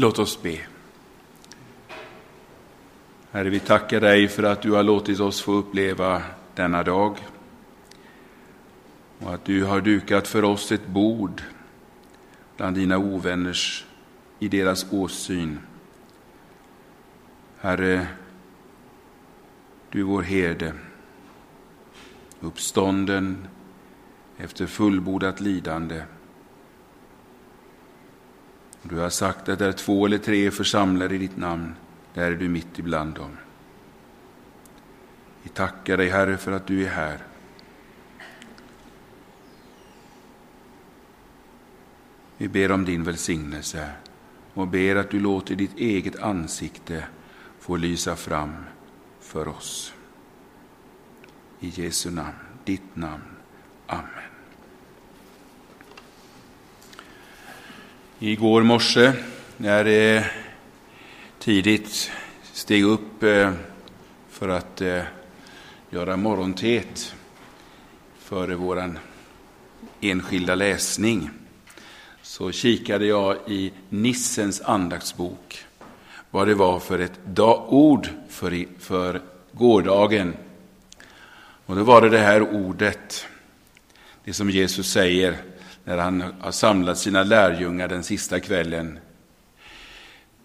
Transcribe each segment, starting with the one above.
Låt oss be. Herre, vi tackar dig för att du har låtit oss få uppleva denna dag och att du har dukat för oss ett bord bland dina ovänners i deras åsyn. Herre, du är vår herde, uppstånden efter fullbordat lidande. Du har sagt att där två eller tre är församlade i ditt namn, där är du mitt ibland dem. Vi tackar dig, Herre, för att du är här. Vi ber om din välsignelse och ber att du låter ditt eget ansikte få lysa fram för oss. I Jesu namn, ditt namn. Amen. Igår morse när jag tidigt steg upp eh, för att eh, göra morgontet före vår enskilda läsning så kikade jag i Nissens andaktsbok vad det var för ett ord för, för gårdagen. Och då var det det här ordet, det som Jesus säger när han har samlat sina lärjungar den sista kvällen.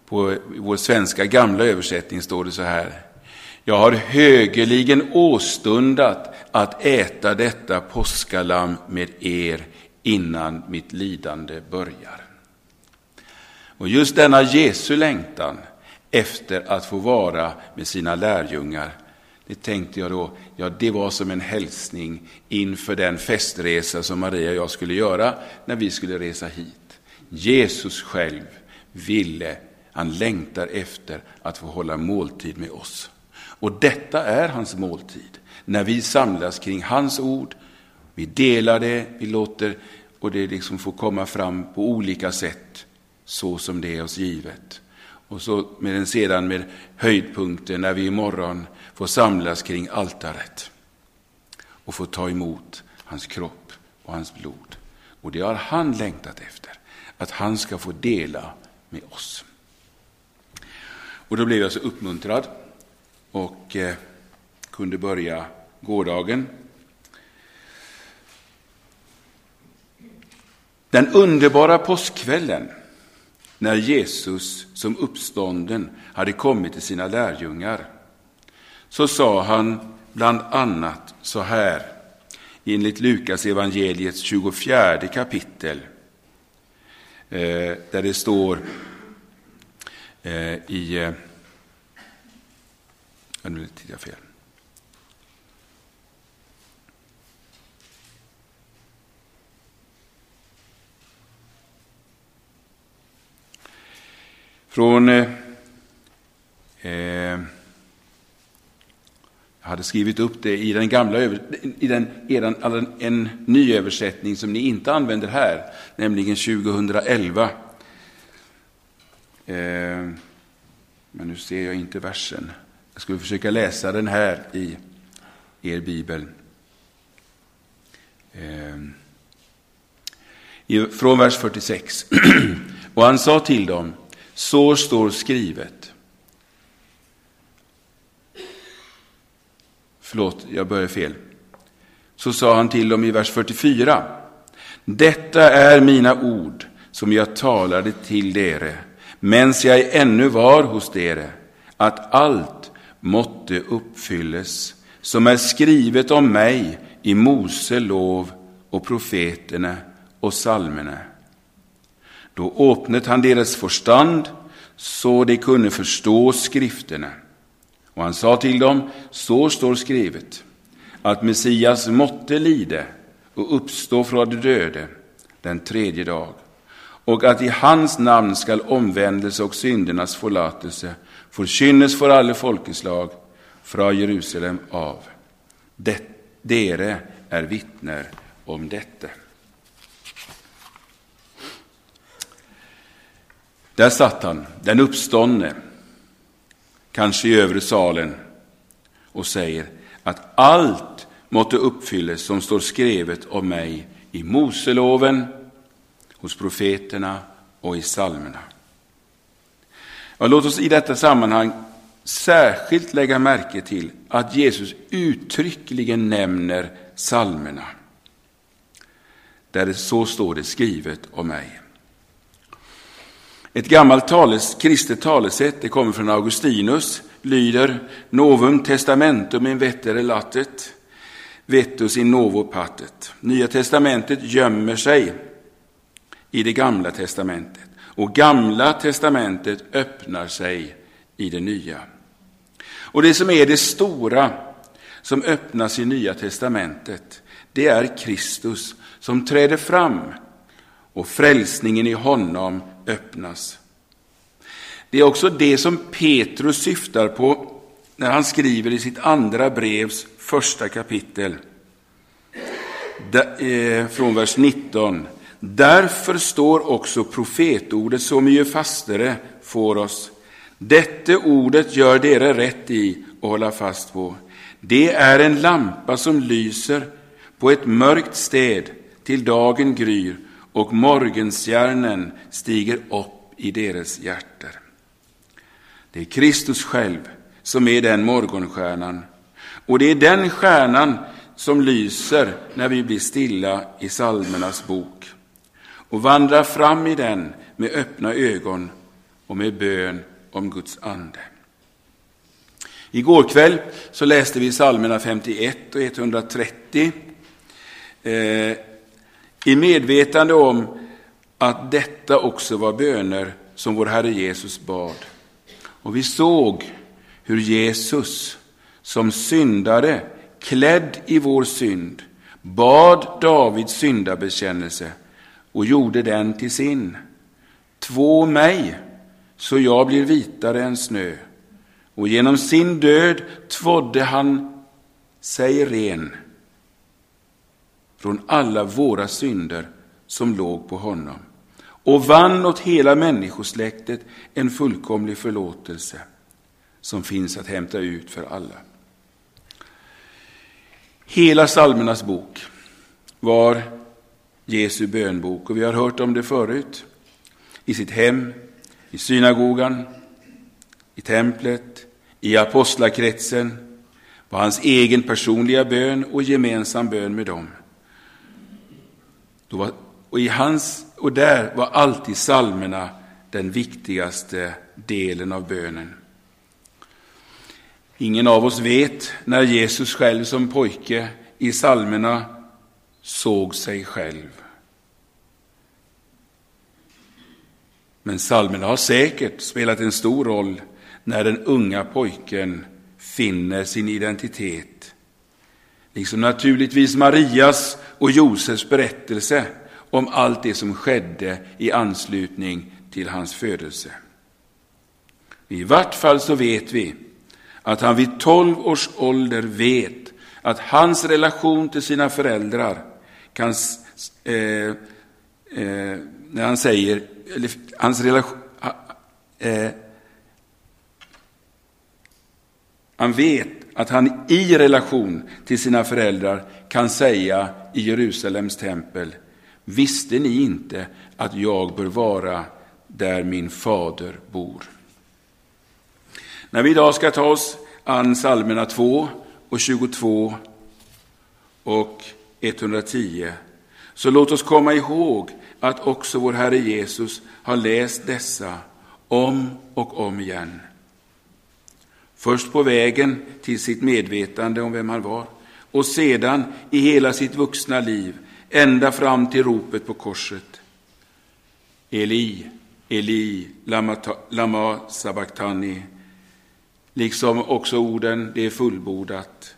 På vår svenska gamla översättning står det så här. Jag har högeligen åstundat att äta detta påskalam med er innan mitt lidande börjar. Och just denna Jesu längtan efter att få vara med sina lärjungar, det tänkte jag då, ja det var som en hälsning inför den festresa som Maria och jag skulle göra när vi skulle resa hit. Jesus själv ville, han längtar efter att få hålla måltid med oss. Och detta är hans måltid, när vi samlas kring hans ord, vi delar det, vi låter och det liksom får komma fram på olika sätt, så som det är oss givet. Och så med den sedan med höjdpunkten när vi imorgon får samlas kring altaret och få ta emot hans kropp och hans blod. Och det har han längtat efter, att han ska få dela med oss. Och då blev jag så uppmuntrad och eh, kunde börja gårdagen. Den underbara påskkvällen när Jesus som uppstånden hade kommit till sina lärjungar så sa han bland annat så här enligt Lukas evangeliets 24 kapitel eh, där det står eh, i... Eh, nu tittar jag fel. Från... Eh, jag hade skrivit upp det i den gamla i den, eran, en ny översättning som ni inte använder här, nämligen 2011. Eh, men nu ser jag inte versen. Jag skulle försöka läsa den här i er bibel. Eh, från vers 46. Och han sa till dem så står skrivet. Förlåt, jag börjar fel. Så sa han till dem i vers 44. Detta är mina ord som jag talade till dere, medan jag ännu var hos dere, att allt måtte uppfylles som är skrivet om mig i Mose lov och profeterna och psalmerna. Då öppnade han deras förstånd så de kunde förstå skrifterna. Och han sa till dem, så står skrivet, att Messias måtte lida och uppstå från de döde den tredje dag, och att i hans namn skall omvändelse och syndernas förlåtelse förkynnes för alla folkeslag från Jerusalem av. Det, dere är vittner om detta. Där satt han, den uppståndne, kanske i övre salen, och säger att allt måtte uppfyllas som står skrivet om mig i Moseloven, hos profeterna och i psalmerna. Ja, låt oss i detta sammanhang särskilt lägga märke till att Jesus uttryckligen nämner psalmerna. Där det så står det skrivet om mig. Ett gammalt tales, kristet talesätt, det kommer från Augustinus, lyder Novum testamentum in vettere latet, vetus in novo patet. Nya testamentet gömmer sig i det gamla testamentet och gamla testamentet öppnar sig i det nya. Och det som är det stora som öppnas i Nya testamentet, det är Kristus som träder fram och frälsningen i honom öppnas. Det är också det som Petrus syftar på när han skriver i sitt andra brevs första kapitel, eh, från vers 19. Därför står också profetordet så mycket fastare för oss. Detta ordet gör dere rätt i och hålla fast på. Det är en lampa som lyser på ett mörkt sted till dagen gryr och morgenstjärnen stiger upp i deras hjärtan. Det är Kristus själv som är den morgonstjärnan. Och det är den stjärnan som lyser när vi blir stilla i salmernas bok och vandrar fram i den med öppna ögon och med bön om Guds ande. Igår kväll så läste vi psalmerna 51 och 130 eh, i medvetande om att detta också var böner som vår Herre Jesus bad. Och vi såg hur Jesus som syndare, klädd i vår synd, bad Davids syndabekännelse och gjorde den till sin. Två mig, så jag blir vitare än snö. Och genom sin död tvådde han sig ren från alla våra synder som låg på honom och vann åt hela människosläktet en fullkomlig förlåtelse som finns att hämta ut för alla. Hela psalmernas bok var Jesu bönbok och vi har hört om det förut. I sitt hem, i synagogan, i templet, i apostlakretsen var hans egen personliga bön och gemensam bön med dem och, i hans, och där var alltid salmerna den viktigaste delen av bönen. Ingen av oss vet när Jesus själv som pojke i salmerna såg sig själv. Men salmerna har säkert spelat en stor roll när den unga pojken finner sin identitet. Liksom naturligtvis Marias och Josefs berättelse om allt det som skedde i anslutning till hans födelse. I vart fall så vet vi att han vid tolv års ålder vet att hans relation till sina föräldrar kan, eh, eh, när han säger, eller hans relation, eh, han vet att han i relation till sina föräldrar kan säga i Jerusalems tempel, visste ni inte att jag bör vara där min fader bor? När vi idag ska ta oss an psalmerna 2 och 22 och 110 så låt oss komma ihåg att också vår Herre Jesus har läst dessa om och om igen. Först på vägen till sitt medvetande om vem han var och sedan i hela sitt vuxna liv ända fram till ropet på korset. Eli, Eli, lama, lama sabachthani. Liksom också orden, det är fullbordat.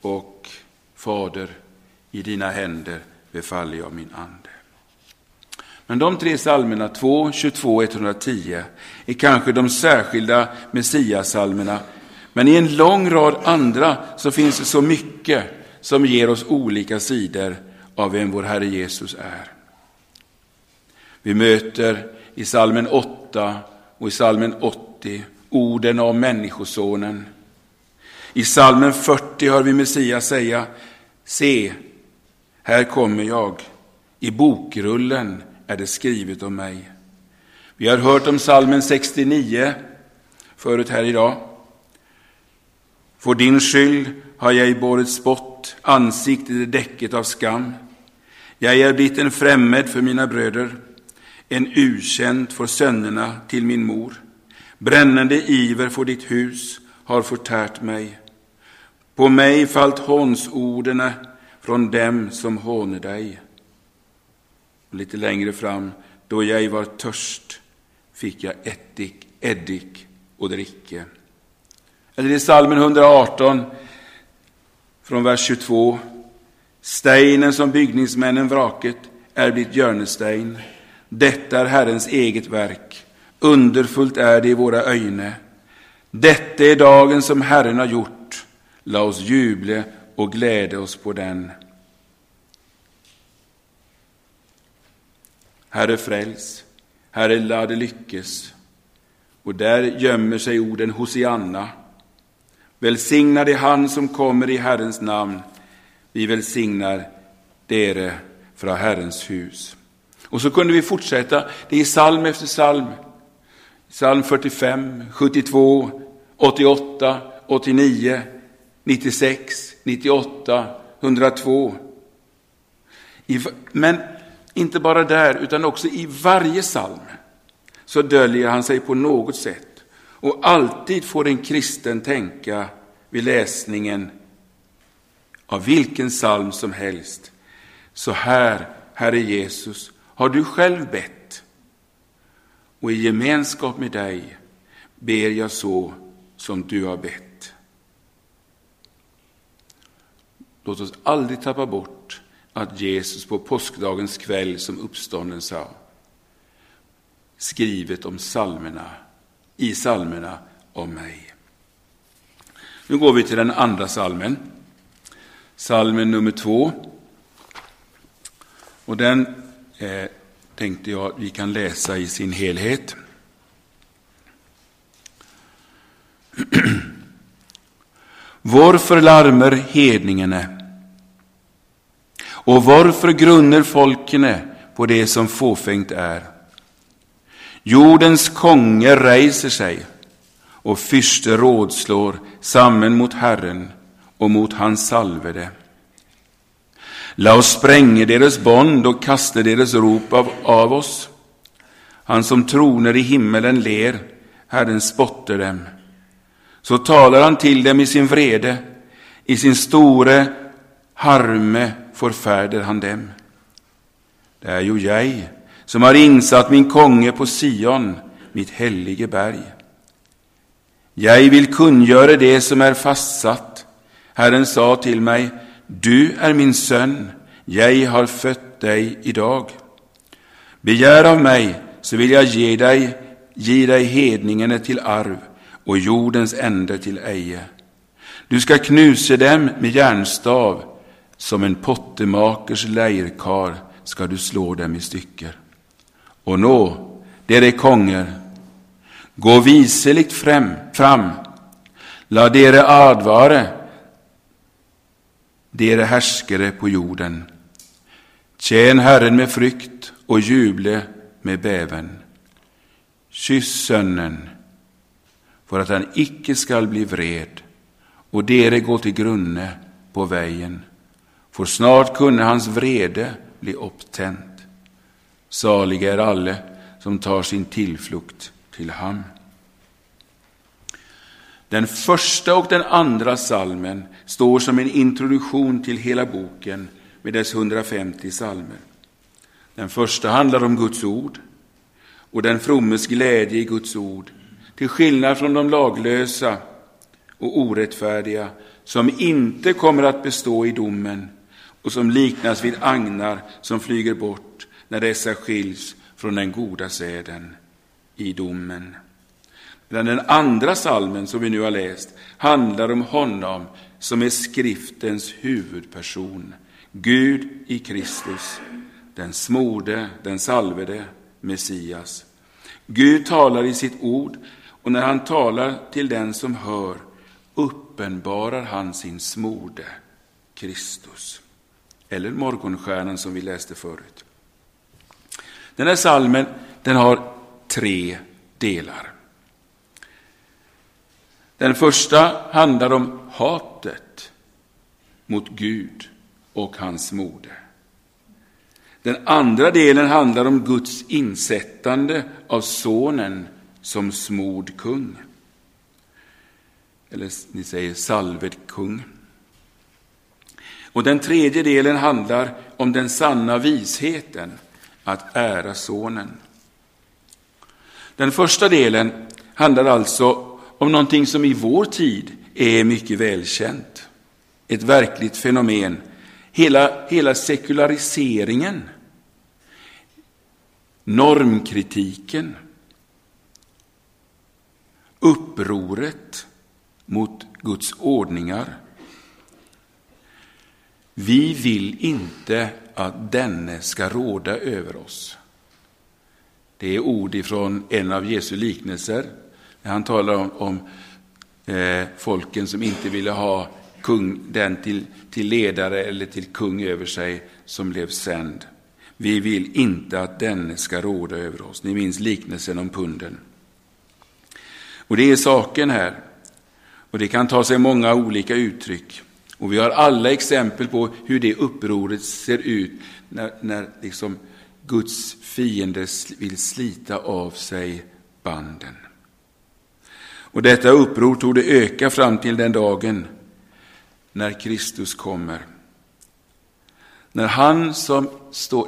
Och Fader, i dina händer befaller jag min ande. Men de tre psalmerna 2, 22 och 110 är kanske de särskilda Messiasalmerna. Men i en lång rad andra så finns det så mycket som ger oss olika sidor av vem vår Herre Jesus är. Vi möter i salmen 8 och i salmen 80 orden om Människosonen. I salmen 40 hör vi Messias säga, se, här kommer jag, i bokrullen är det skrivet om mig. Vi har hört om salmen 69 förut här idag. För din skyld har jag båret spott, ansiktet i däcket av skam. Jag är blivit en främmed för mina bröder, en ukänd för sönerna till min mor. Brännande iver för ditt hus har förtärt mig. På mig fallt hånsorden från dem som hånar dig. Lite längre fram, då jag var törst fick jag ättik, eddik och dricke. Eller i salmen 118, från vers 22. Steinen som byggningsmännen vraket är blivit hjörnestein. Detta är Herrens eget verk. Underfullt är det i våra öjne. Detta är dagen som Herren har gjort. La oss juble och glädja oss på den. Herre fräls, Herre lade lyckes. Och där gömmer sig orden Hosianna. Välsignad är han som kommer i Herrens namn. Vi välsignar dere från Herrens hus. Och så kunde vi fortsätta. Det är psalm efter psalm. Psalm 45, 72, 88, 89, 96, 98, 102. Men inte bara där, utan också i varje psalm så döljer han sig på något sätt. Och alltid får en kristen tänka vid läsningen av vilken psalm som helst. Så här, Herre Jesus, har du själv bett och i gemenskap med dig ber jag så som du har bett. Låt oss aldrig tappa bort att Jesus på påskdagens kväll som uppstånden sa skrivet om salmerna, i salmerna om mig. Nu går vi till den andra salmen, salmen nummer två. Och den eh, tänkte jag vi kan läsa i sin helhet. Varför larmer hedningarna? Och varför grunner folkene på det som fåfängt är? Jordens konge reiser sig och fyrste rådslår samman mot Herren och mot hans salvede. La oss spränga deras bond och kasta deras rop av, av oss. Han som troner i himmelen ler, Herren spottar dem. Så talar han till dem i sin vrede, i sin store harme förfärder han dem. Det är ju jag som har insatt min konge på Sion, mitt helige berg. Jag vill kungöra det som är fastsatt. Herren sa till mig, du är min son, jag har fött dig idag. Begär av mig, så vill jag ge dig, ge dig hedningarna till arv och jordens ände till eje. Du ska knuse dem med järnstav, som en pottemakers leirkar ska du slå dem i stycken. Och nå, dere konger, gå viseligt fram, fram, la dere advare, dere härskare på jorden. Tjän Herren med frykt och juble med bäven. Kyss Sönnen, för att han icke skall bli vred, och dere gå till grunne på vägen, för snart kunde hans vrede bli upptänt. Saliga är alle som tar sin tillflukt till ham. Den första och den andra salmen står som en introduktion till hela boken med dess 150 salmer. Den första handlar om Guds ord och den frommes glädje i Guds ord, till skillnad från de laglösa och orättfärdiga som inte kommer att bestå i domen och som liknas vid agnar som flyger bort när dessa skiljs från den goda säden i domen. Medan den andra salmen som vi nu har läst handlar om honom som är skriftens huvudperson, Gud i Kristus, den smorde, den salvede Messias. Gud talar i sitt ord och när han talar till den som hör uppenbarar han sin smorde, Kristus. Eller morgonstjärnan som vi läste förut. Den här salmen den har tre delar. Den första handlar om hatet mot Gud och hans moder. Den andra delen handlar om Guds insättande av sonen som smord kung. Eller ni säger salved kung. Och den tredje delen handlar om den sanna visheten att ära sonen. Den första delen handlar alltså om någonting som i vår tid är mycket välkänt. Ett verkligt fenomen. Hela, hela sekulariseringen, normkritiken, upproret mot Guds ordningar. Vi vill inte att denne ska råda över oss. Det är ord ifrån en av Jesu liknelser. När han talar om, om eh, folken som inte ville ha kung, den till, till ledare eller till kung över sig som blev sänd. Vi vill inte att denne ska råda över oss. Ni minns liknelsen om punden. Och det är saken här. Och det kan ta sig många olika uttryck. Och vi har alla exempel på hur det upproret ser ut när, när liksom Guds fiender vill slita av sig banden. Och detta uppror tog det öka fram till den dagen när Kristus kommer. När han som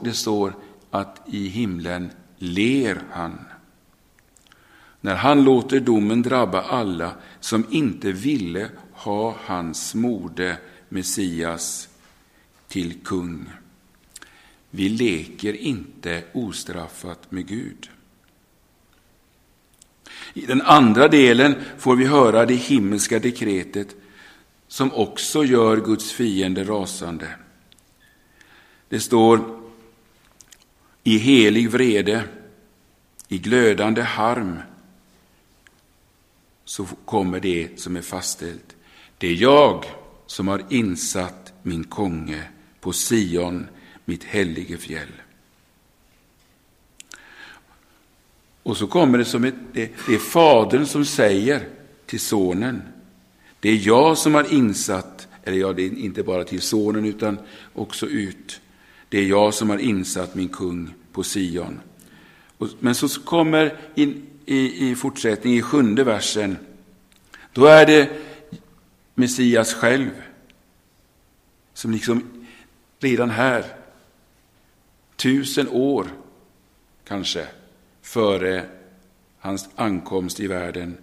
det står att i himlen ler han. När han låter domen drabba alla som inte ville ha hans mode Messias till kung. Vi leker inte ostraffat med Gud. I den andra delen får vi höra det himmelska dekretet som också gör Guds fiende rasande. Det står i helig vrede, i glödande harm, så kommer det som är fastställt. Det är jag som har insatt min konge på Sion, mitt helige fjäll. Och så kommer det som ett, det, det är fadern som säger till sonen, det är jag som har insatt, eller ja, det är inte bara till sonen utan också ut, det är jag som har insatt min kung på Sion. Men så kommer in i, i fortsättningen, i sjunde versen, då är det Messias själv som liksom redan här, tusen år kanske, före hans ankomst i världen.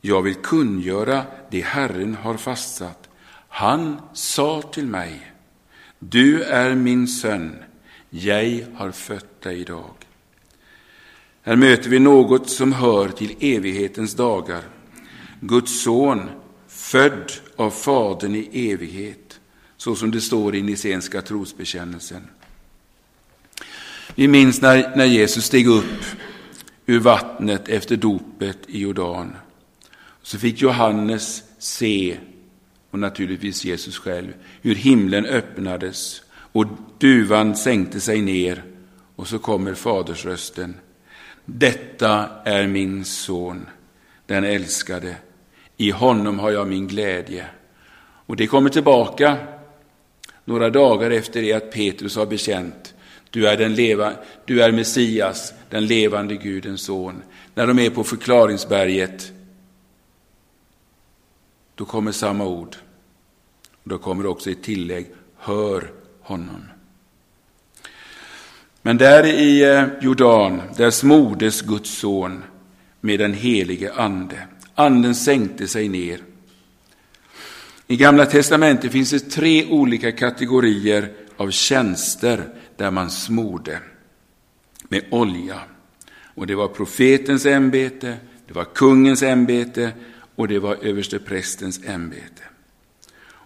Jag vill kungöra det Herren har fastsatt. Han sa till mig, du är min son, jag har fött dig idag. Här möter vi något som hör till evighetens dagar. Guds son, född av Fadern i evighet, så som det står i Nicenska trosbekännelsen. Vi minns när, när Jesus steg upp ur vattnet efter dopet i Jordan. Så fick Johannes se, och naturligtvis Jesus själv, hur himlen öppnades och duvan sänkte sig ner och så kommer fadersrösten. Detta är min son, den älskade. I honom har jag min glädje. Och det kommer tillbaka några dagar efter det att Petrus har bekänt du är, den leva, du är Messias, den levande Gudens son. När de är på förklaringsberget, då kommer samma ord. Då kommer också ett tillägg, hör honom. Men där i eh, Jordan, där smordes Guds son med den helige ande. Anden sänkte sig ner. I Gamla testamentet finns det tre olika kategorier av tjänster där man smorde med olja. Och det var profetens ämbete, det var kungens ämbete och det var översteprästens ämbete.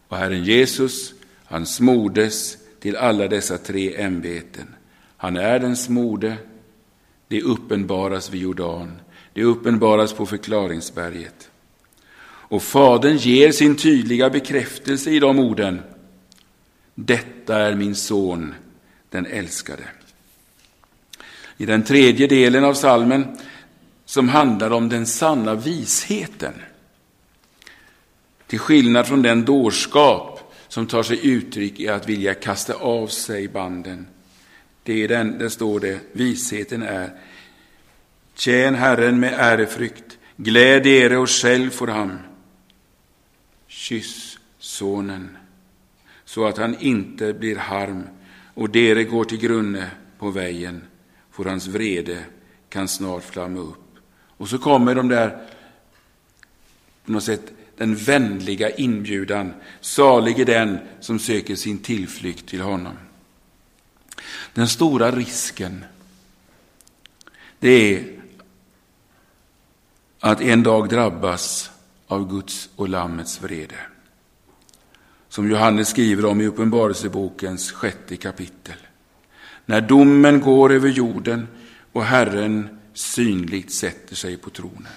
Och Herren Jesus, han smordes till alla dessa tre ämbeten. Han är den smorde, det uppenbaras vid Jordan, det uppenbaras på förklaringsberget. Och Fadern ger sin tydliga bekräftelse i de orden. Detta är min son, den älskade. I den tredje delen av salmen som handlar om den sanna visheten. Till skillnad från den dårskap som tar sig uttryck i att vilja kasta av sig banden. Det är den, där står det, visheten är Tjän Herren med ärefrykt, gläd ere och själv får han. Kyss sonen, så att han inte blir harm och dere går till grunne på vägen, för hans vrede kan snart flamma upp. Och så kommer de där, på något sätt, den vänliga inbjudan. Salig är den som söker sin tillflykt till honom. Den stora risken, det är att en dag drabbas av Guds och Lammets vrede. Som Johannes skriver om i Uppenbarelsebokens sjätte kapitel. När domen går över jorden och Herren synligt sätter sig på tronen.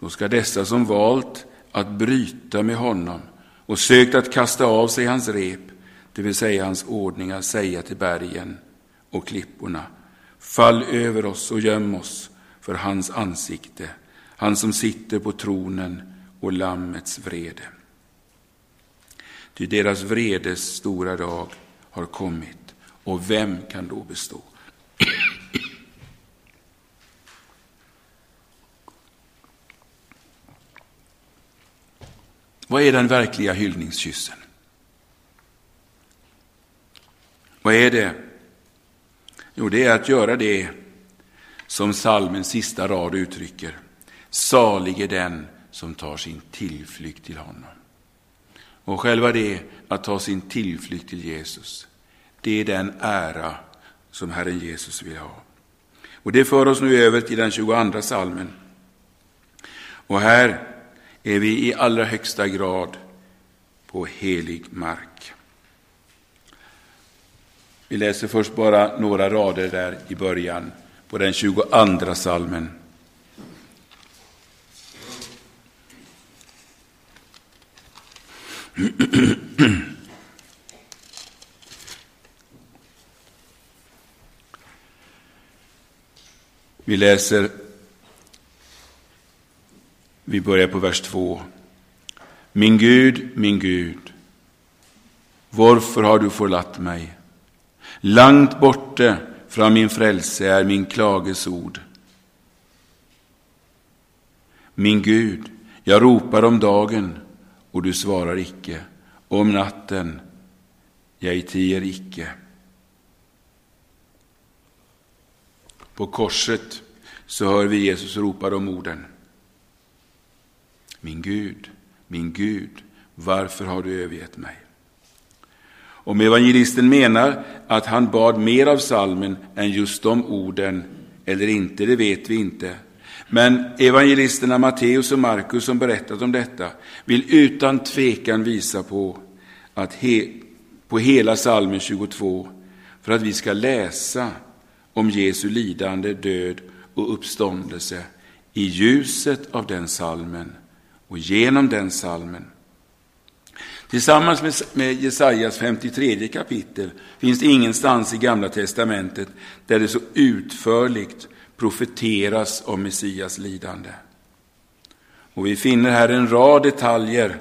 Då ska dessa som valt att bryta med honom och sökt att kasta av sig hans rep, det vill säga hans ordningar, säga till bergen och klipporna, fall över oss och göm oss för hans ansikte, han som sitter på tronen och Lammets vrede. Ty deras vredes stora dag har kommit, och vem kan då bestå? Vad är den verkliga hyllningskyssen? Vad är det? Jo, det är att göra det som salmens sista rad uttrycker. Salig är den som tar sin tillflykt till honom. Och själva det, att ta sin tillflykt till Jesus, det är den ära som Herren Jesus vill ha. Och det för oss nu över till den 22 salmen. Och här är vi i allra högsta grad på helig mark. Vi läser först bara några rader där i början på den 22 salmen. Vi läser, vi börjar på vers 2. Min Gud, min Gud, varför har du förlatt mig? Langt borte från min frälse är min klagesord. Min Gud, jag ropar om dagen och du svarar icke. Om natten, jag tiger icke. På korset så hör vi Jesus ropa de orden. Min Gud, min Gud, varför har du övergett mig? Om evangelisten menar att han bad mer av salmen än just de orden eller inte, det vet vi inte. Men evangelisterna Matteus och Markus som berättat om detta vill utan tvekan visa på, att he, på hela salmen 22 för att vi ska läsa om Jesu lidande, död och uppståndelse i ljuset av den salmen och genom den salmen. Tillsammans med, med Jesajas 53 kapitel finns det ingenstans i Gamla testamentet där det så utförligt profeteras om Messias lidande. Och vi finner här en rad detaljer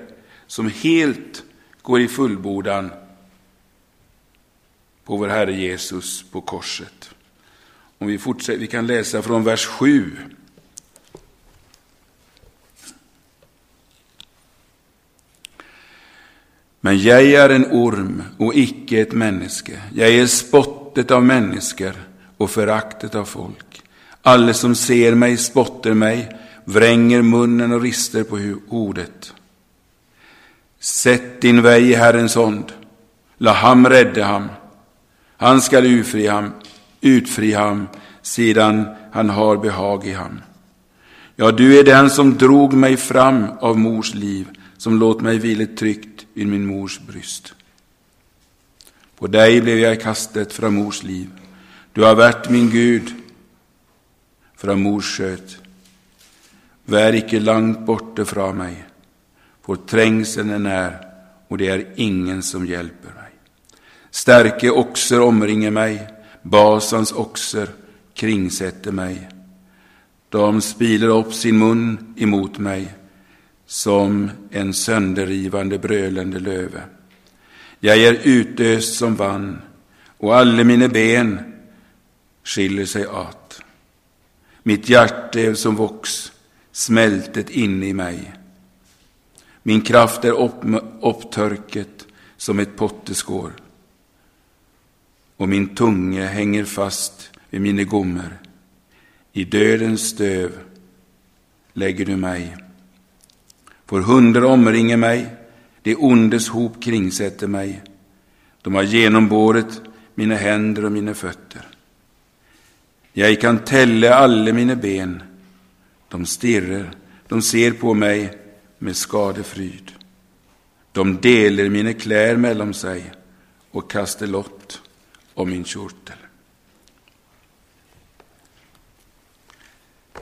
som helt går i fullbordan på vår Herre Jesus på korset. Om vi, fortsätter, vi kan läsa från vers 7. Men jag är en orm och icke ett människa. Jag är spottet av människor och föraktet av folk. Alla som ser mig spottar mig, vränger munnen och rister på ordet. Sätt din väg i Herrens hånd, la ham rädde ham. Han skall utfri ham, utfri ham, sedan han har behag i ham. Ja, du är den som drog mig fram av mors liv, som låt mig vila tryggt vid min mors bryst. På dig blev jag kastet från mors liv. Du har varit min Gud från mors sköt. Vär icke långt borta från mig, för trängseln är när och det är ingen som hjälper mig. Stärke oxer omringer mig, Basans oxer kringsätter mig. De spiler upp sin mun emot mig som en sönderrivande brölande löve. Jag är utöst som vann och alla mina ben skiljer sig åt. Mitt hjärte är som vox, smältet inne i mig. Min kraft är upp, upptörket som ett potteskår och min tunga hänger fast vid mina gommor. I dödens stöv lägger du mig. Får hundar omringa mig, det ondes hop kringsätter mig. De har genomboret mina händer och mina fötter. Jag kan tälla alla mina ben. De stirrar, de ser på mig med skadefryd. De delar mina kläder mellan sig och kastar lott om min kjortel.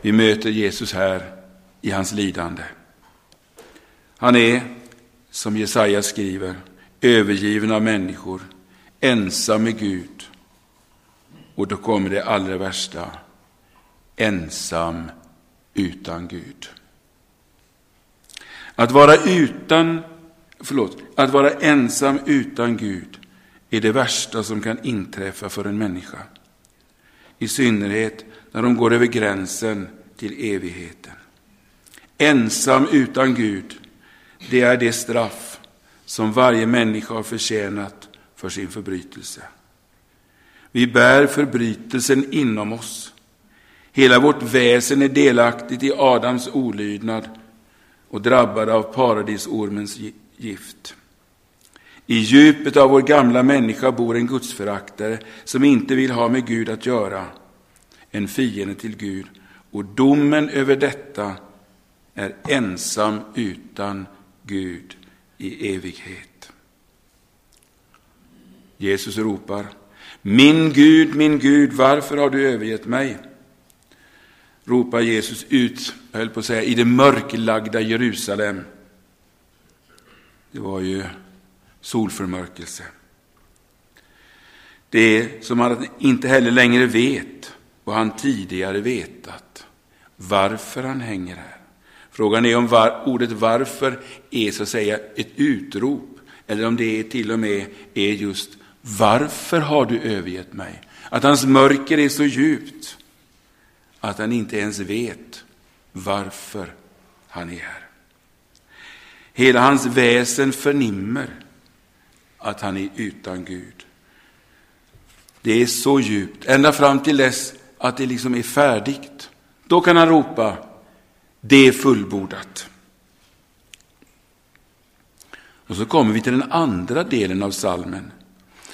Vi möter Jesus här i hans lidande. Han är, som Jesaja skriver, övergiven av människor, ensam med Gud. Och då kommer det allra värsta, ensam utan Gud. Att vara utan, förlåt, att vara ensam utan Gud är det värsta som kan inträffa för en människa. I synnerhet när de går över gränsen till evigheten. Ensam utan Gud, det är det straff som varje människa har förtjänat för sin förbrytelse. Vi bär förbrytelsen inom oss. Hela vårt väsen är delaktigt i Adams olydnad och drabbade av paradisormens gift. I djupet av vår gamla människa bor en gudsföraktare som inte vill ha med Gud att göra, en fiende till Gud. Och domen över detta är ensam utan Gud i evighet. Jesus ropar, min Gud, min Gud, varför har du övergett mig? Ropar Jesus ut, jag höll på att säga, i det mörklagda Jerusalem. Det var ju solförmörkelse. Det är som att han inte heller längre vet vad han tidigare vetat, varför han hänger här. Frågan är om var, ordet varför är så att säga ett utrop, eller om det är till och med är just varför har du övergett mig? Att hans mörker är så djupt att han inte ens vet varför han är här. Hela hans väsen förnimmer att han är utan Gud. Det är så djupt, ända fram till dess att det liksom är färdigt. Då kan han ropa, det är fullbordat. Och så kommer vi till den andra delen av salmen.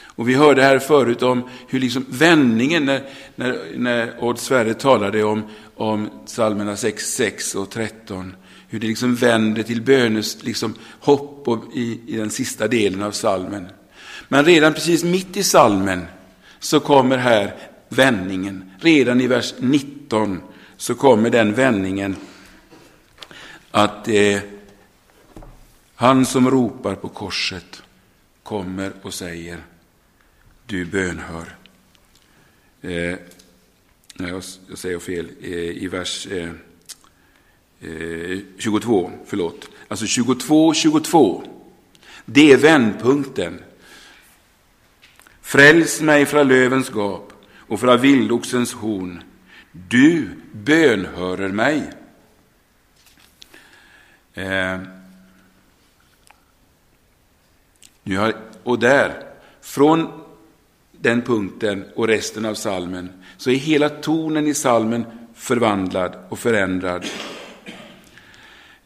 Och vi hörde här förut om hur liksom vändningen, när, när, när Odd Sverre talade om, om psalmerna 6, 6 och 13, hur det liksom vänder till bönes liksom hopp i, i den sista delen av salmen. Men redan precis mitt i salmen så kommer här vändningen. Redan i vers 19 så kommer den vändningen att eh, han som ropar på korset kommer och säger du bönhör. Eh, nej, jag, säger fel, eh, i vers eh, eh 22, förlåt. Alltså 22, 22. Det är vändpunkten. Fräls mig från lövens gap och från vildoxens horn. Du bönhörer mig. Eh, nu har, och där, från den punkten och resten av salmen så är hela tonen i salmen förvandlad och förändrad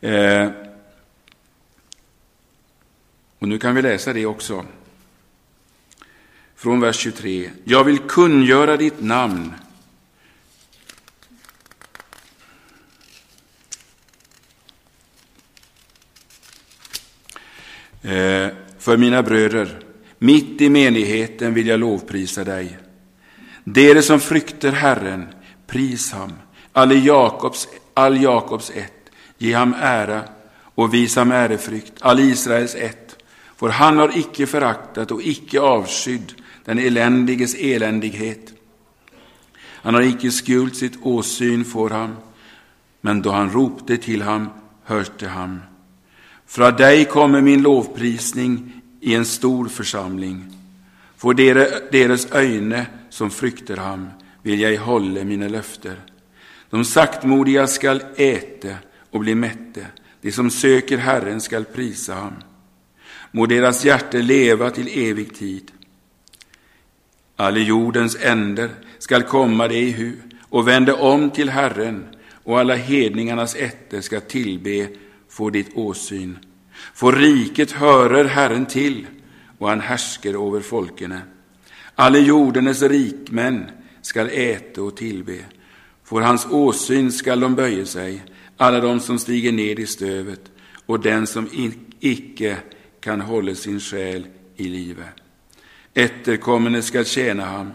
Eh, och nu kan vi läsa det också. Från vers 23. Jag vill kungöra ditt namn. Eh, för mina bröder, mitt i menigheten vill jag lovprisa dig. Dere som frykter Herren, pris ham, all Jakobs, all Jakobs ett Ge ham ära och visa ham ärefrykt, all Israels ett. För han har icke föraktat och icke avskydd den eländiges eländighet, Han har icke skuld sitt åsyn får han, men då han ropte till ham, hörte han. Från dig kommer min lovprisning i en stor församling. Får deras öjne som frykter ham, vill jag hålla mina löfter. De saktmodiga skall äta och bli mätte, de som söker Herren skall prisa ham. Må deras hjärte leva till evig tid. Alla jordens änder skall komma det i hu och vända om till Herren, och alla hedningarnas ätter skall tillbe Får ditt åsyn. Får riket hörer Herren till, och han härsker över folkene. Alla jordenes rikmän skall äta och tillbe. Får hans åsyn skall de böja sig, alla de som stiger ned i stövet, och den som icke kan hålla sin själ i livet. Efterkommande skall tjäna ham,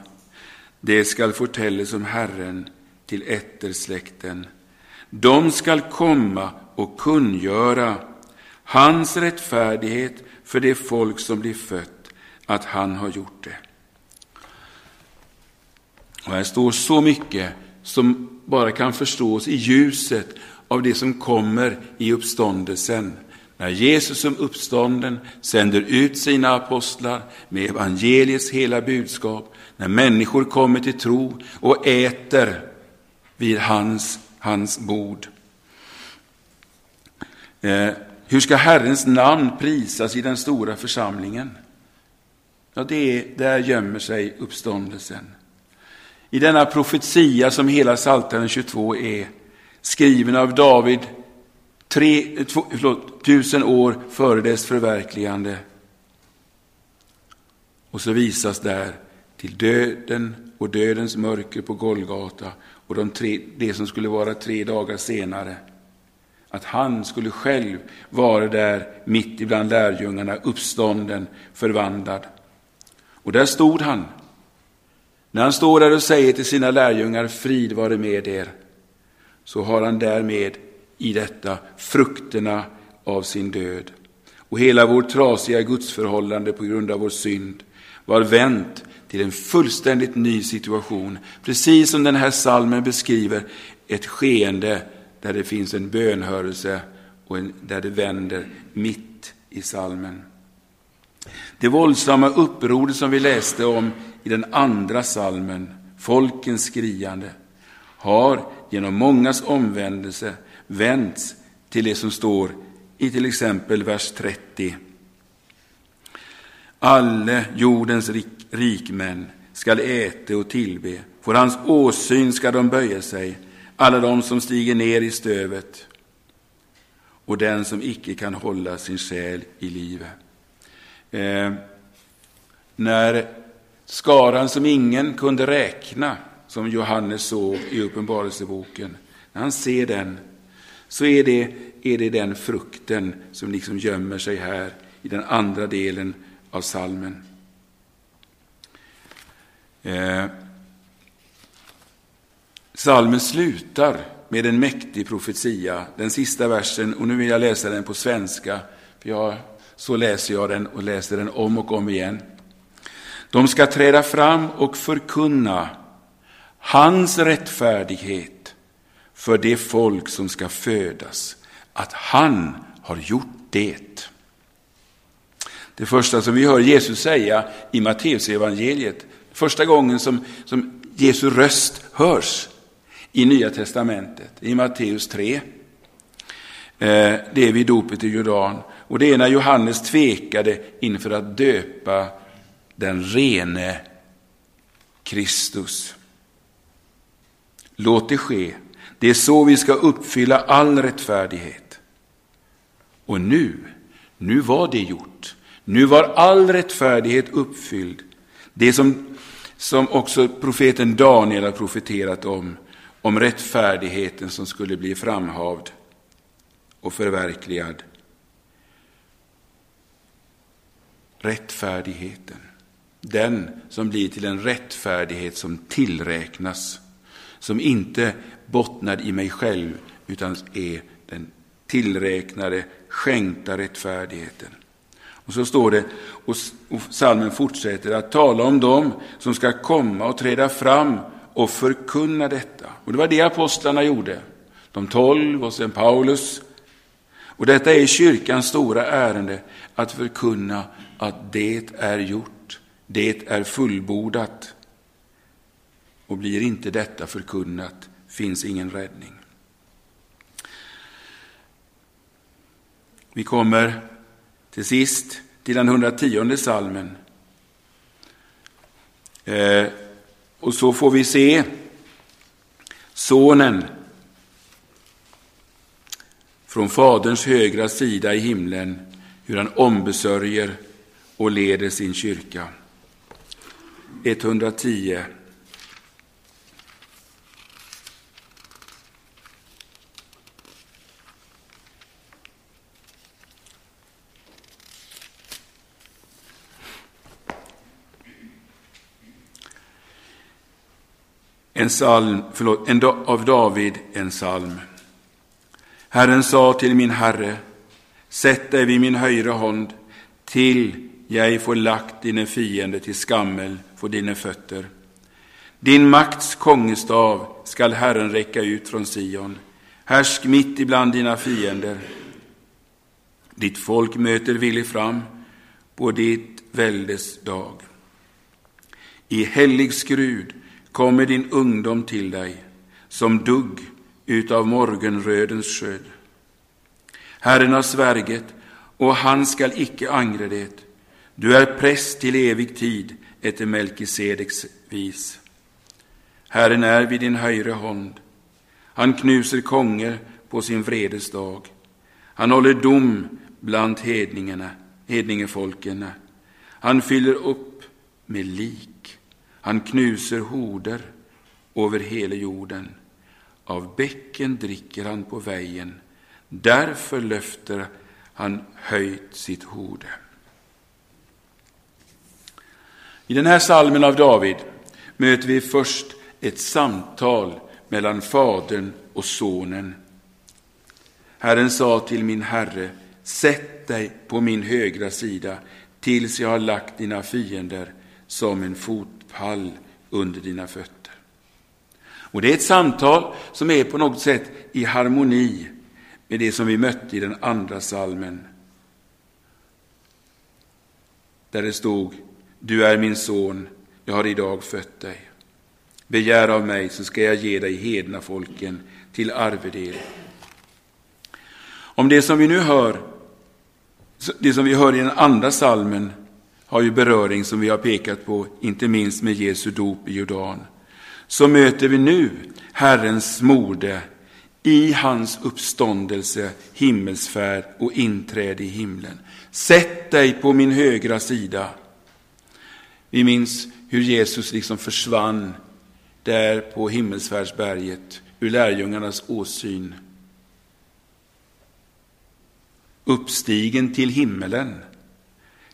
det skall fortällas om Herren till ettersläkten. De skall komma och kungöra hans rättfärdighet för det folk som blir fött, att han har gjort det. Och här står så mycket som bara kan förstås i ljuset av det som kommer i uppståndelsen. När Jesus som uppstånden sänder ut sina apostlar med evangeliets hela budskap, när människor kommer till tro och äter vid hans, hans bord. Eh, hur ska Herrens namn prisas i den stora församlingen? Ja, det är, där gömmer sig uppståndelsen. I denna profetia som hela Psaltaren 22 är, skriven av David tre, två, förlåt, tusen år före dess förverkligande. Och så visas där till döden och dödens mörker på Golgata och de tre, det som skulle vara tre dagar senare. Att han skulle själv vara där mitt ibland lärjungarna, uppstånden, förvandlad. Och där stod han. När han står där och säger till sina lärjungar, frid vare med er, så har han därmed i detta frukterna av sin död. Och hela vårt trasiga gudsförhållande på grund av vår synd var vänt till en fullständigt ny situation. Precis som den här salmen beskriver ett skeende där det finns en bönhörelse och en, där det vänder mitt i salmen. Det våldsamma upproret som vi läste om i den andra salmen, folkens skriande, har genom mångas omvändelse vänts till det som står i till exempel vers 30. Alle jordens rik, rikmän skall äta och tillbe, för hans åsyn skall de böja sig, alla de som stiger ner i stövet och den som icke kan hålla sin själ i livet. Eh, när skaran som ingen kunde räkna, som Johannes såg i Uppenbarelseboken, när han ser den så är det, är det den frukten som liksom gömmer sig här i den andra delen av salmen. Eh, salmen slutar med en mäktig profetia, den sista versen, och nu vill jag läsa den på svenska, för jag, så läser jag den och läser den om och om igen. De ska träda fram och förkunna hans rättfärdighet för det folk som ska födas, att han har gjort det. Det första som vi hör Jesus säga i Matteusevangeliet, första gången som, som Jesu röst hörs i Nya Testamentet, i Matteus 3. Eh, det är vid dopet i Jordan. Och det är när Johannes tvekade inför att döpa den rene Kristus. Låt det ske, det är så vi ska uppfylla all rättfärdighet. Och nu, nu var det gjort. Nu var all rättfärdighet uppfylld. Det som, som också profeten Daniel har profeterat om, om rättfärdigheten som skulle bli framhavd och förverkligad. Rättfärdigheten, den som blir till en rättfärdighet som tillräknas, som inte bottnar i mig själv, utan är den tillräknade, skänkta rättfärdigheten. Och så står det, och salmen fortsätter att tala om dem som ska komma och träda fram och förkunna detta. Och det var det apostlarna gjorde. De tolv och sen Paulus. Och detta är kyrkans stora ärende, att förkunna att det är gjort, det är fullbordat. Och blir inte detta förkunnat finns ingen räddning. Vi kommer till sist till den 110 salmen. Eh, och så får vi se sonen från Faderns högra sida i himlen, hur han ombesörjer och leder sin kyrka. 110 En psalm, förlåt, en, av David, en psalm. Herren sa till min Herre, sätt dig vid min högra hand, till jag får lagt dina fiender till skammel för dina fötter. Din makts kongestav skall Herren räcka ut från Sion. Härsk mitt ibland dina fiender. Ditt folk möter villig fram på ditt väldes dag. I helig skrud kommer din ungdom till dig som dugg utav morgonrödens sköld. Herren har svärget, och han skall icke angra det. Du är präst till evig tid efter Melkisedeks vis. Herren är vid din högra hand. Han knuser konger på sin vredes dag. Han håller dom bland hedningarna, hedningefolken. Han fyller upp med lik. Han knuser horder över hela jorden. Av bäcken dricker han på vägen, därför löfter han höjt sitt horde. I den här salmen av David möter vi först ett samtal mellan Fadern och Sonen. Herren sa till min Herre, sätt dig på min högra sida tills jag har lagt dina fiender som en fot pall under dina fötter. Och det är ett samtal som är på något sätt i harmoni med det som vi mötte i den andra salmen. Där det stod, du är min son, jag har idag fött dig. Begär av mig så ska jag ge dig hedna folken till arvedel. Om det som vi nu hör, det som vi hör i den andra salmen har ju beröring som vi har pekat på, inte minst med Jesu dop i Jordan så möter vi nu Herrens mode i hans uppståndelse, himmelsfärd och inträde i himlen. Sätt dig på min högra sida. Vi minns hur Jesus liksom försvann där på himmelsfärdsberget ur lärjungarnas åsyn. Uppstigen till himmelen,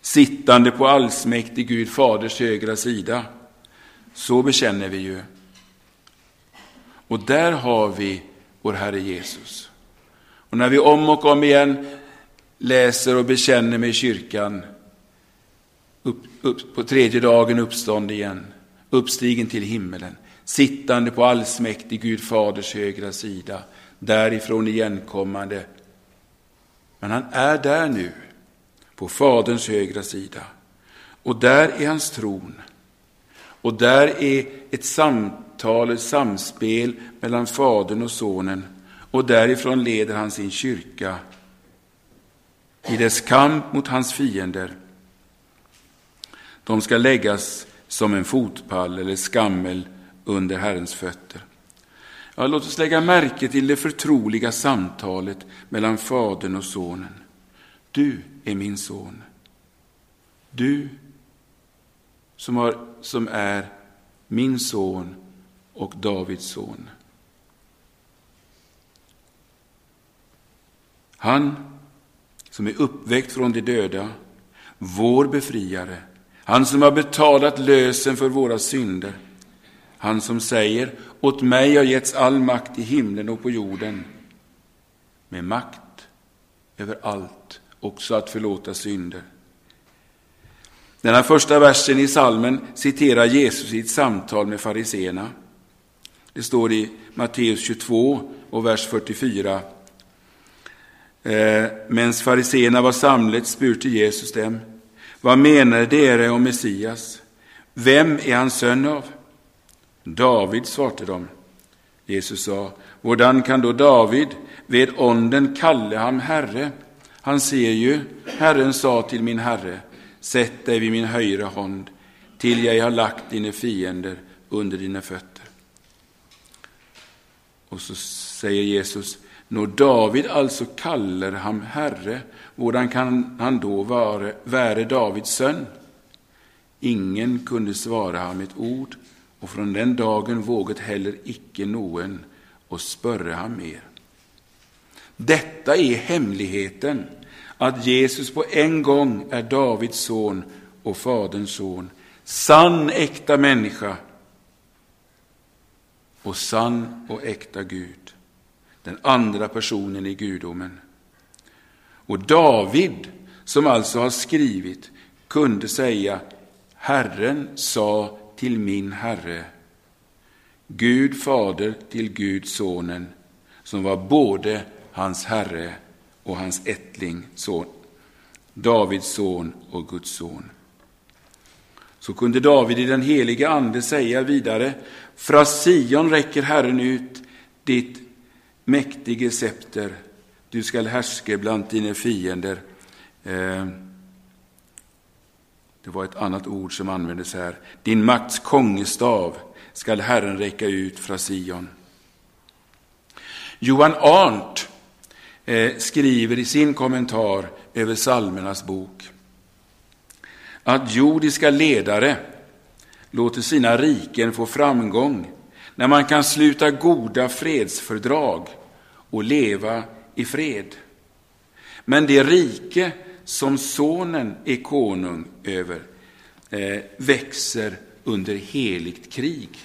sittande på allsmäktig Gud faders högra sida. Så bekänner vi ju. Och där har vi vår Herre Jesus. Och när vi om och om igen läser och bekänner med kyrkan, upp, upp, på tredje dagen uppstånd igen, uppstigen till himmelen, sittande på allsmäktig Gud faders högra sida, därifrån igenkommande. Men han är där nu, på Faderns högra sida. Och där är hans tron. Och där är ett samtal ett samspel mellan Fadern och Sonen och därifrån leder han sin kyrka i dess kamp mot hans fiender. De ska läggas som en fotpall eller skammel under Herrens fötter. Ja, låt oss lägga märke till det förtroliga samtalet mellan Fadern och Sonen. Du är min son. Du som, har, som är min son och Davids son. Han som är uppväckt från de döda, vår befriare, han som har betalat lösen för våra synder, han som säger åt mig har getts all makt i himlen och på jorden, med makt över allt, också att förlåta synder. Denna första versen i salmen citerar Jesus i ett samtal med fariseerna. Det står i Matteus 22 och vers 44. Eh, Medan fariseerna var samlet spurte Jesus dem. Vad menar dere om Messias? Vem är han son av? David svarte de. Jesus sa, Hvordan kan då David ved onden kalle ham herre? Han ser ju, Herren sa till min herre, sätt dig vid min högra hand, till jag har lagt dina fiender under dina fötter. Och så säger Jesus, när David alltså kallar ham herre, hvordan kan han då vara, vara Davids son? Ingen kunde svara ham ett ord, och från den dagen vågat heller icke någon och spörre ham mer. Detta är hemligheten, att Jesus på en gång är Davids son och Faderns son, sann äkta människa och sann och äkta Gud, den andra personen i gudomen. Och David, som alltså har skrivit, kunde säga Herren sa till min Herre, Gud fader till Gud sonen, som var både hans Herre och hans ättling, son, Davids son och Guds son. Så kunde David i den heliga ande säga vidare, Fra Sion räcker Herren ut ditt mäktige scepter, du skall härska bland dina fiender. Eh, det var ett annat ord som användes här. Din makts kongestav skall Herren räcka ut från Sion. Johan Arndt Eh, skriver i sin kommentar över psalmernas bok att jordiska ledare låter sina riken få framgång när man kan sluta goda fredsfördrag och leva i fred. Men det rike som sonen är konung över eh, växer under heligt krig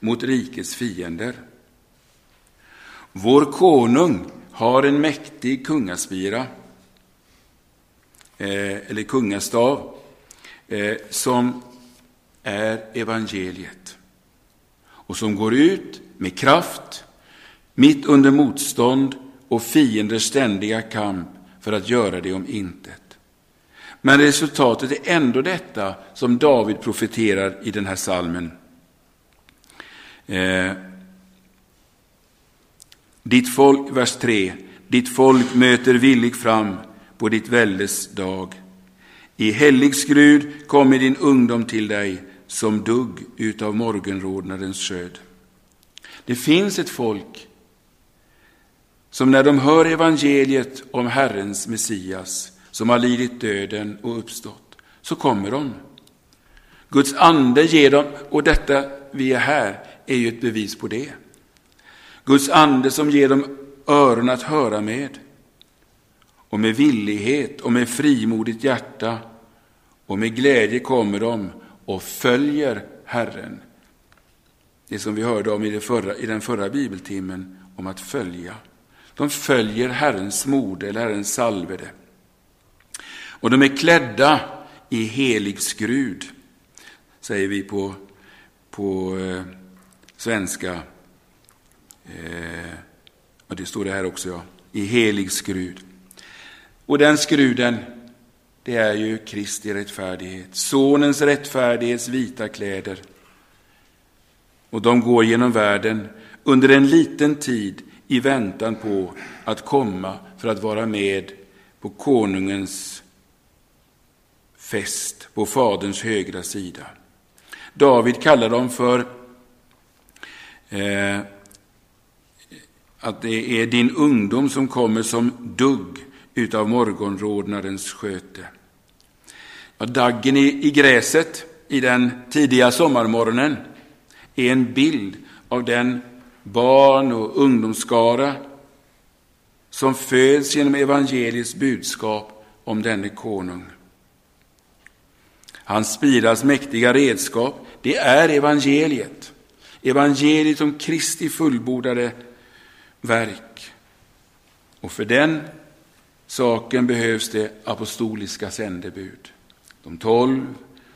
mot rikets fiender. Vår konung har en mäktig kungaspira, eh, eller kungastav, eh, som är evangeliet och som går ut med kraft mitt under motstånd och fienders ständiga kamp för att göra det om intet. Men resultatet är ändå detta som David profeterar i den här salmen. Eh, ditt folk, vers 3, ditt folk möter villigt fram på ditt väldes dag. I helig skrud kommer din ungdom till dig som dugg utav morgonrodnadens sköd. Det finns ett folk som när de hör evangeliet om Herrens Messias, som har lidit döden och uppstått, så kommer de. Guds ande ger dem, och detta vi är här är ju ett bevis på det. Guds ande som ger dem öron att höra med. Och med villighet och med frimodigt hjärta och med glädje kommer de och följer Herren. Det som vi hörde om i, det förra, i den förra bibeltimmen om att följa. De följer Herrens mode eller Herrens salvede. Och de är klädda i helig skrud, säger vi på, på eh, svenska. Eh, och det står det här också, ja. I helig skrud. Och den skruden, det är ju Kristi rättfärdighet. Sonens rättfärdighets vita kläder. Och de går genom världen under en liten tid i väntan på att komma för att vara med på konungens fest på Faderns högra sida. David kallar dem för eh, att det är din ungdom som kommer som dugg utav morgonrodnadens sköte. Ja, daggen i, i gräset i den tidiga sommarmorgonen är en bild av den barn och ungdomsskara som föds genom evangeliets budskap om denne konung. Hans spiras mäktiga redskap, det är evangeliet. Evangeliet om Kristi fullbordade verk. Och för den saken behövs det apostoliska sändebud. De tolv,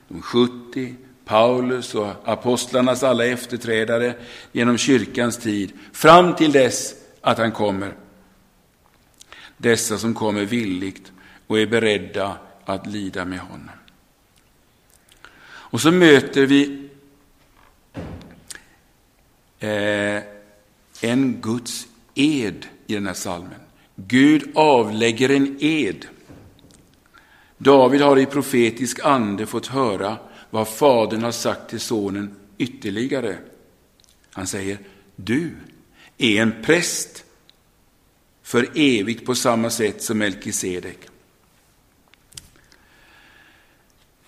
de 70, Paulus och apostlarnas alla efterträdare genom kyrkans tid, fram till dess att han kommer. Dessa som kommer villigt och är beredda att lida med honom. Och så möter vi eh, en Guds ed i den här salmen. Gud avlägger en ed. David har i profetisk ande fått höra vad Fadern har sagt till Sonen ytterligare. Han säger, du är en präst för evigt på samma sätt som Melkisedek.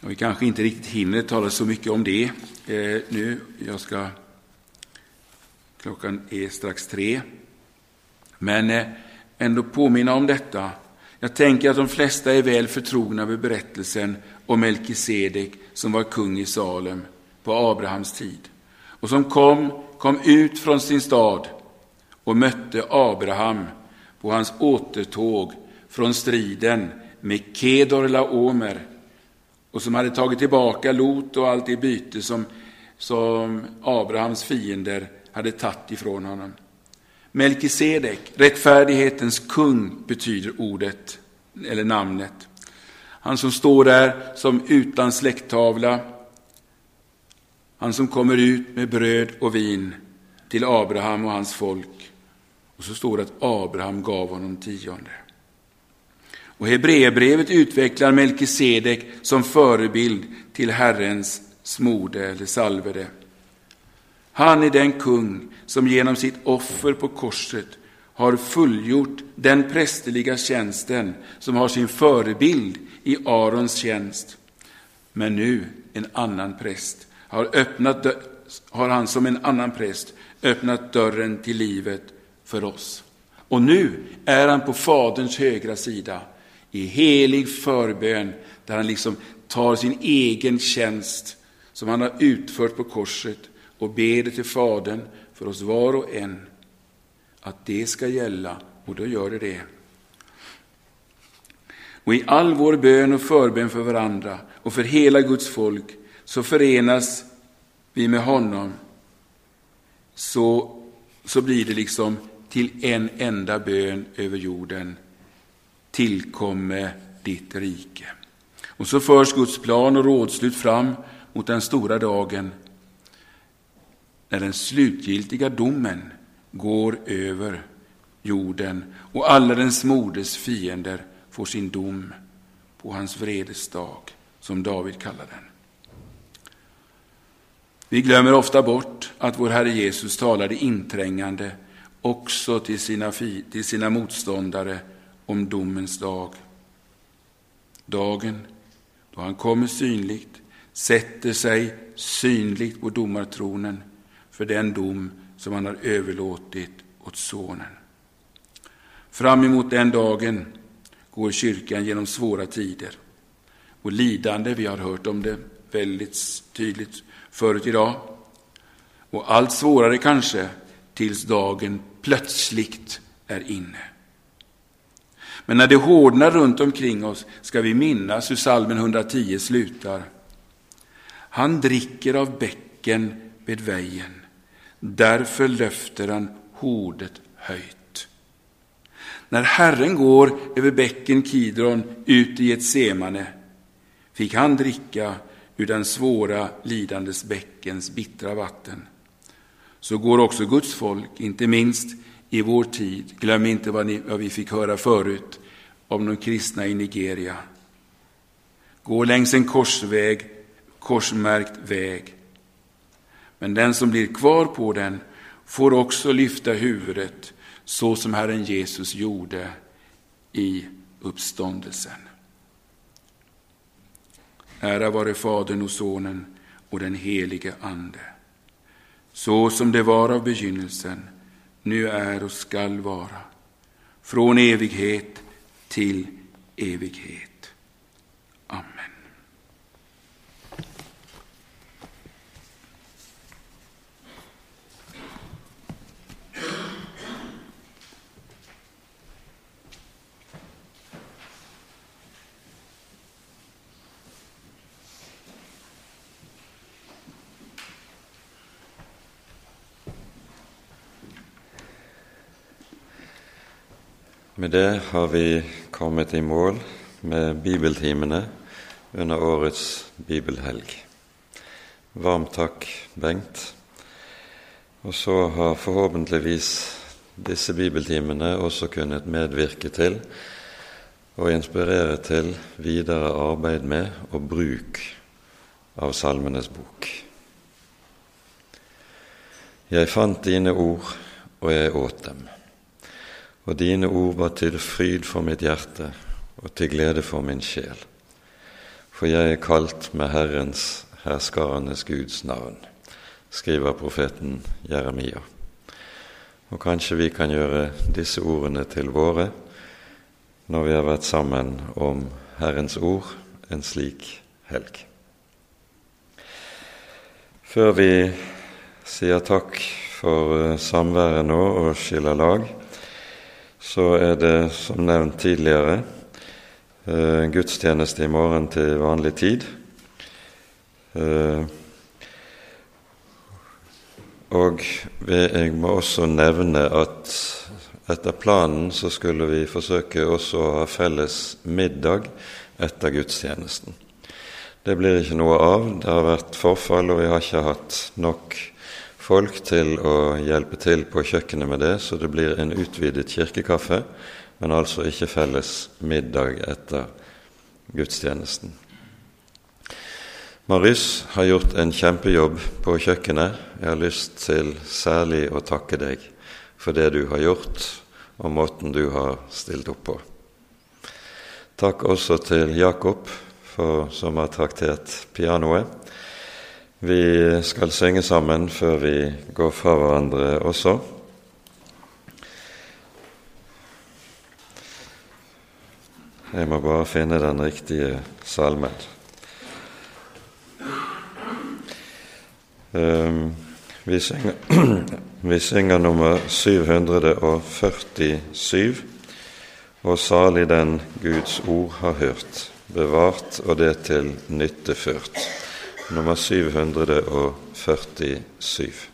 Vi kanske inte riktigt hinner tala så mycket om det eh, nu. Jag ska, klockan är strax tre. Men eh, ändå påminna om detta. Jag tänker att de flesta är väl förtrogna med berättelsen om Melkisedek som var kung i Salem på Abrahams tid och som kom, kom ut från sin stad och mötte Abraham på hans återtåg från striden med Kedor Laomer och som hade tagit tillbaka Lot och allt det byte som, som Abrahams fiender hade tagit ifrån honom. Melkisedek, rättfärdighetens kung, betyder ordet eller namnet. Han som står där som utan släkttavla. Han som kommer ut med bröd och vin till Abraham och hans folk. Och så står det att Abraham gav honom tionde. Och Hebreerbrevet utvecklar Melkisedek som förebild till Herrens smorde eller salvede. Han är den kung som genom sitt offer på korset har fullgjort den prästerliga tjänsten som har sin förebild i Arons tjänst. Men nu en annan präst har, öppnat, har han som en annan präst öppnat dörren till livet för oss. Och nu är han på Faderns högra sida i helig förbön där han liksom tar sin egen tjänst som han har utfört på korset och ber det till Fadern för oss var och en att det ska gälla och då gör det det. Och i all vår bön och förbön för varandra och för hela Guds folk så förenas vi med honom så, så blir det liksom till en enda bön över jorden. Tillkomme ditt rike. Och så förs Guds plan och rådslut fram mot den stora dagen när den slutgiltiga domen går över jorden och alla dens moders fiender får sin dom på hans vredesdag, som David kallar den. Vi glömmer ofta bort att vår Herre Jesus talade inträngande också till sina, till sina motståndare om domens dag. Dagen då han kommer synligt, sätter sig synligt på domartronen för den dom som han har överlåtit åt Sonen. Fram emot den dagen går kyrkan genom svåra tider och lidande. Vi har hört om det väldigt tydligt förut idag. Och allt svårare kanske tills dagen plötsligt är inne. Men när det hårdnar runt omkring oss ska vi minnas hur salmen 110 slutar. Han dricker av bäcken vid vägen. Därför löfter han hordet höjt. När Herren går över bäcken Kidron ut i ett semane fick han dricka ur den svåra lidandes bäckens bittra vatten. Så går också Guds folk, inte minst i vår tid. Glöm inte vad, ni, vad vi fick höra förut om de kristna i Nigeria. Gå längs en korsväg, korsmärkt väg men den som blir kvar på den får också lyfta huvudet så som Herren Jesus gjorde i uppståndelsen. Ära vare Fadern och Sonen och den helige Ande. Så som det var av begynnelsen, nu är och skall vara, från evighet till evighet. Amen. Med det har vi kommit i mål med bibeltimene under årets bibelhelg. Varmt tack, Bengt. Och så har förhoppningsvis dessa bibeltimene också kunnat medverka till och inspirera till vidare arbete med och bruk av Salmenes bok. Jag fant dina ord, och jag åt dem. Og dine ord var til fryd for mitt hjerte og til glede for min sjel. For jeg er kalt med Herrens, herskarenes Guds navn, skriver profeten Jeremia. Og kanskje vi kan gjøre disse ordene til våre når vi har vært sammen om Herrens ord en slik helg. Før vi sier takk for samvaron samværet nå og skiller lag, så är det som nämnt tidigare eh, en gudstjeneste i morgen vanlig tid. Eh, och jag må också nämna att efter planen så skulle vi försöka också ha fälles middag efter gudstjenesten. Det blir inte något av. Det har varit förfall och vi har inte haft nog folk til å hjelpe til på kjøkkenet med det, så det blir en utvidet kirkekaffe, men altså ikke felles middag etter gudstjenesten. Marius har gjort en kjempejobb på kjøkkenet. Jeg har lyst til særlig å takke deg for det du har gjort, og måten du har stilt opp på. Takk også til Jakob, for, som har traktert pianoet. Vi skal synge sammen før vi går fra hverandre også. Jeg må bare finne den riktige salmen. Ehm, vi synger, vi synger nummer 747, og salig den Guds ord har hørt, bevart og det til nytte ført. Nummer 747.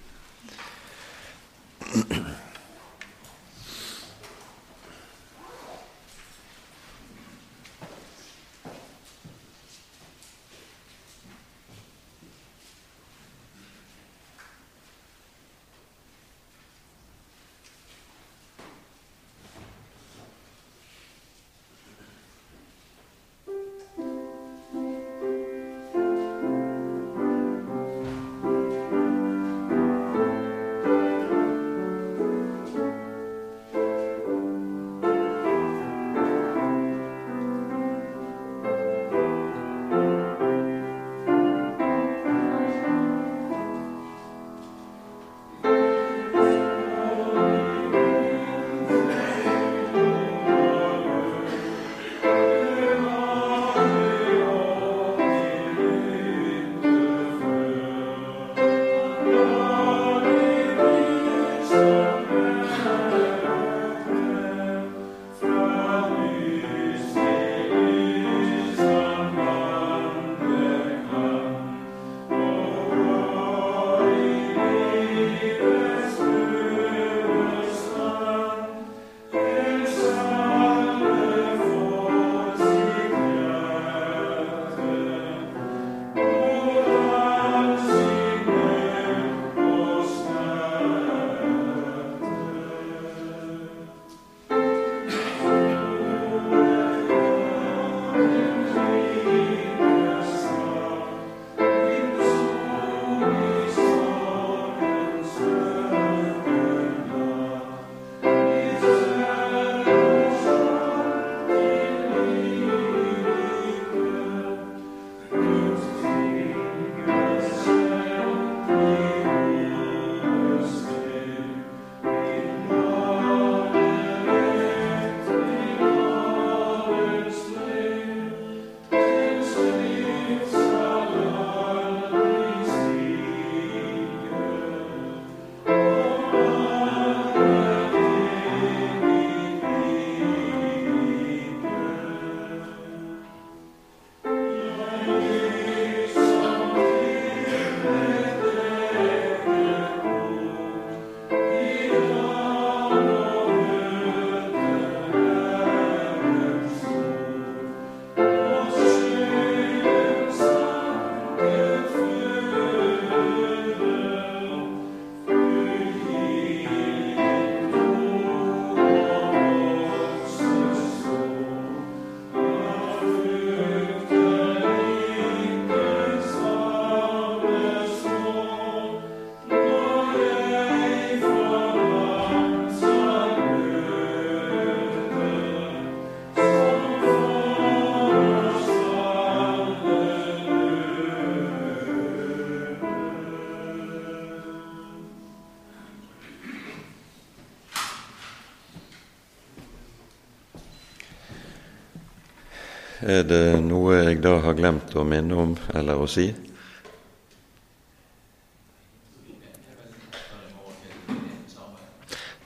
Er det noe jeg da har glemt å minne om eller å si?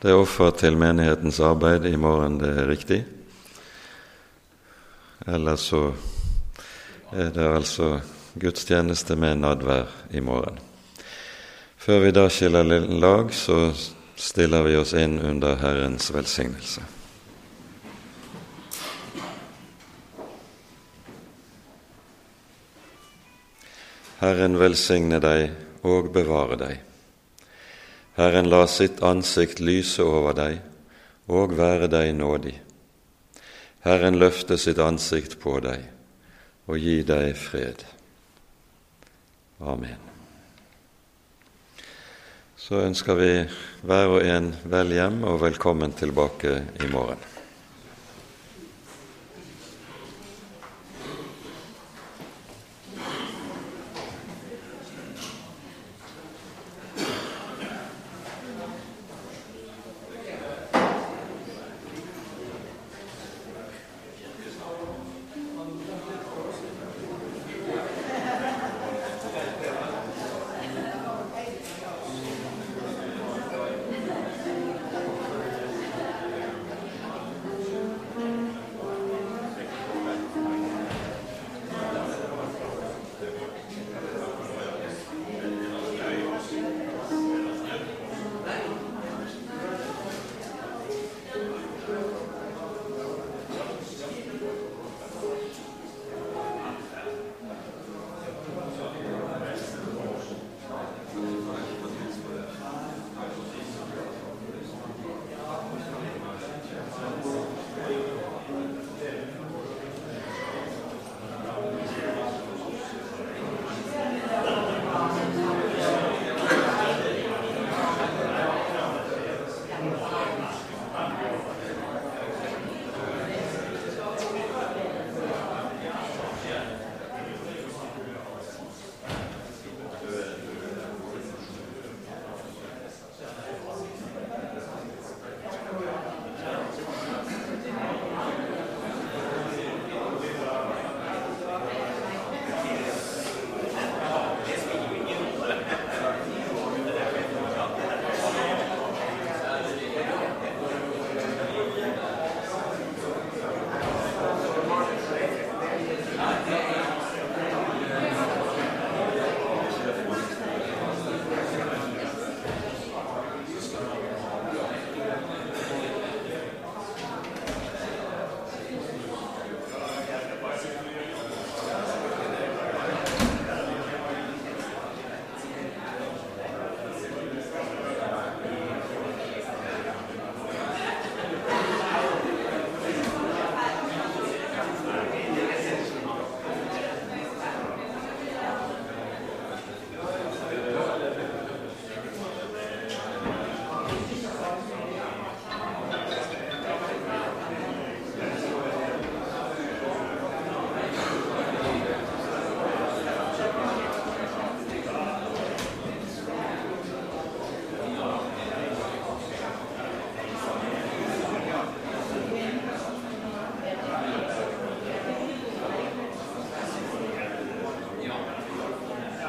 Det er offer til menighetens arbeid i morgen, det er riktig. Ellers så er det altså gudstjeneste med nadvær i morgen. Før vi da skiller lag, så stiller vi oss inn under Herrens velsignelse. Herren välsigne dig och bevare dig. Herren la sitt ansikt lyse över dig och vare dig nådig. Herren löfte sitt ansikt på dig och ge dig fred. Amen. Så önskar vi var och en väl hjem och välkommen tillbaka imorgon.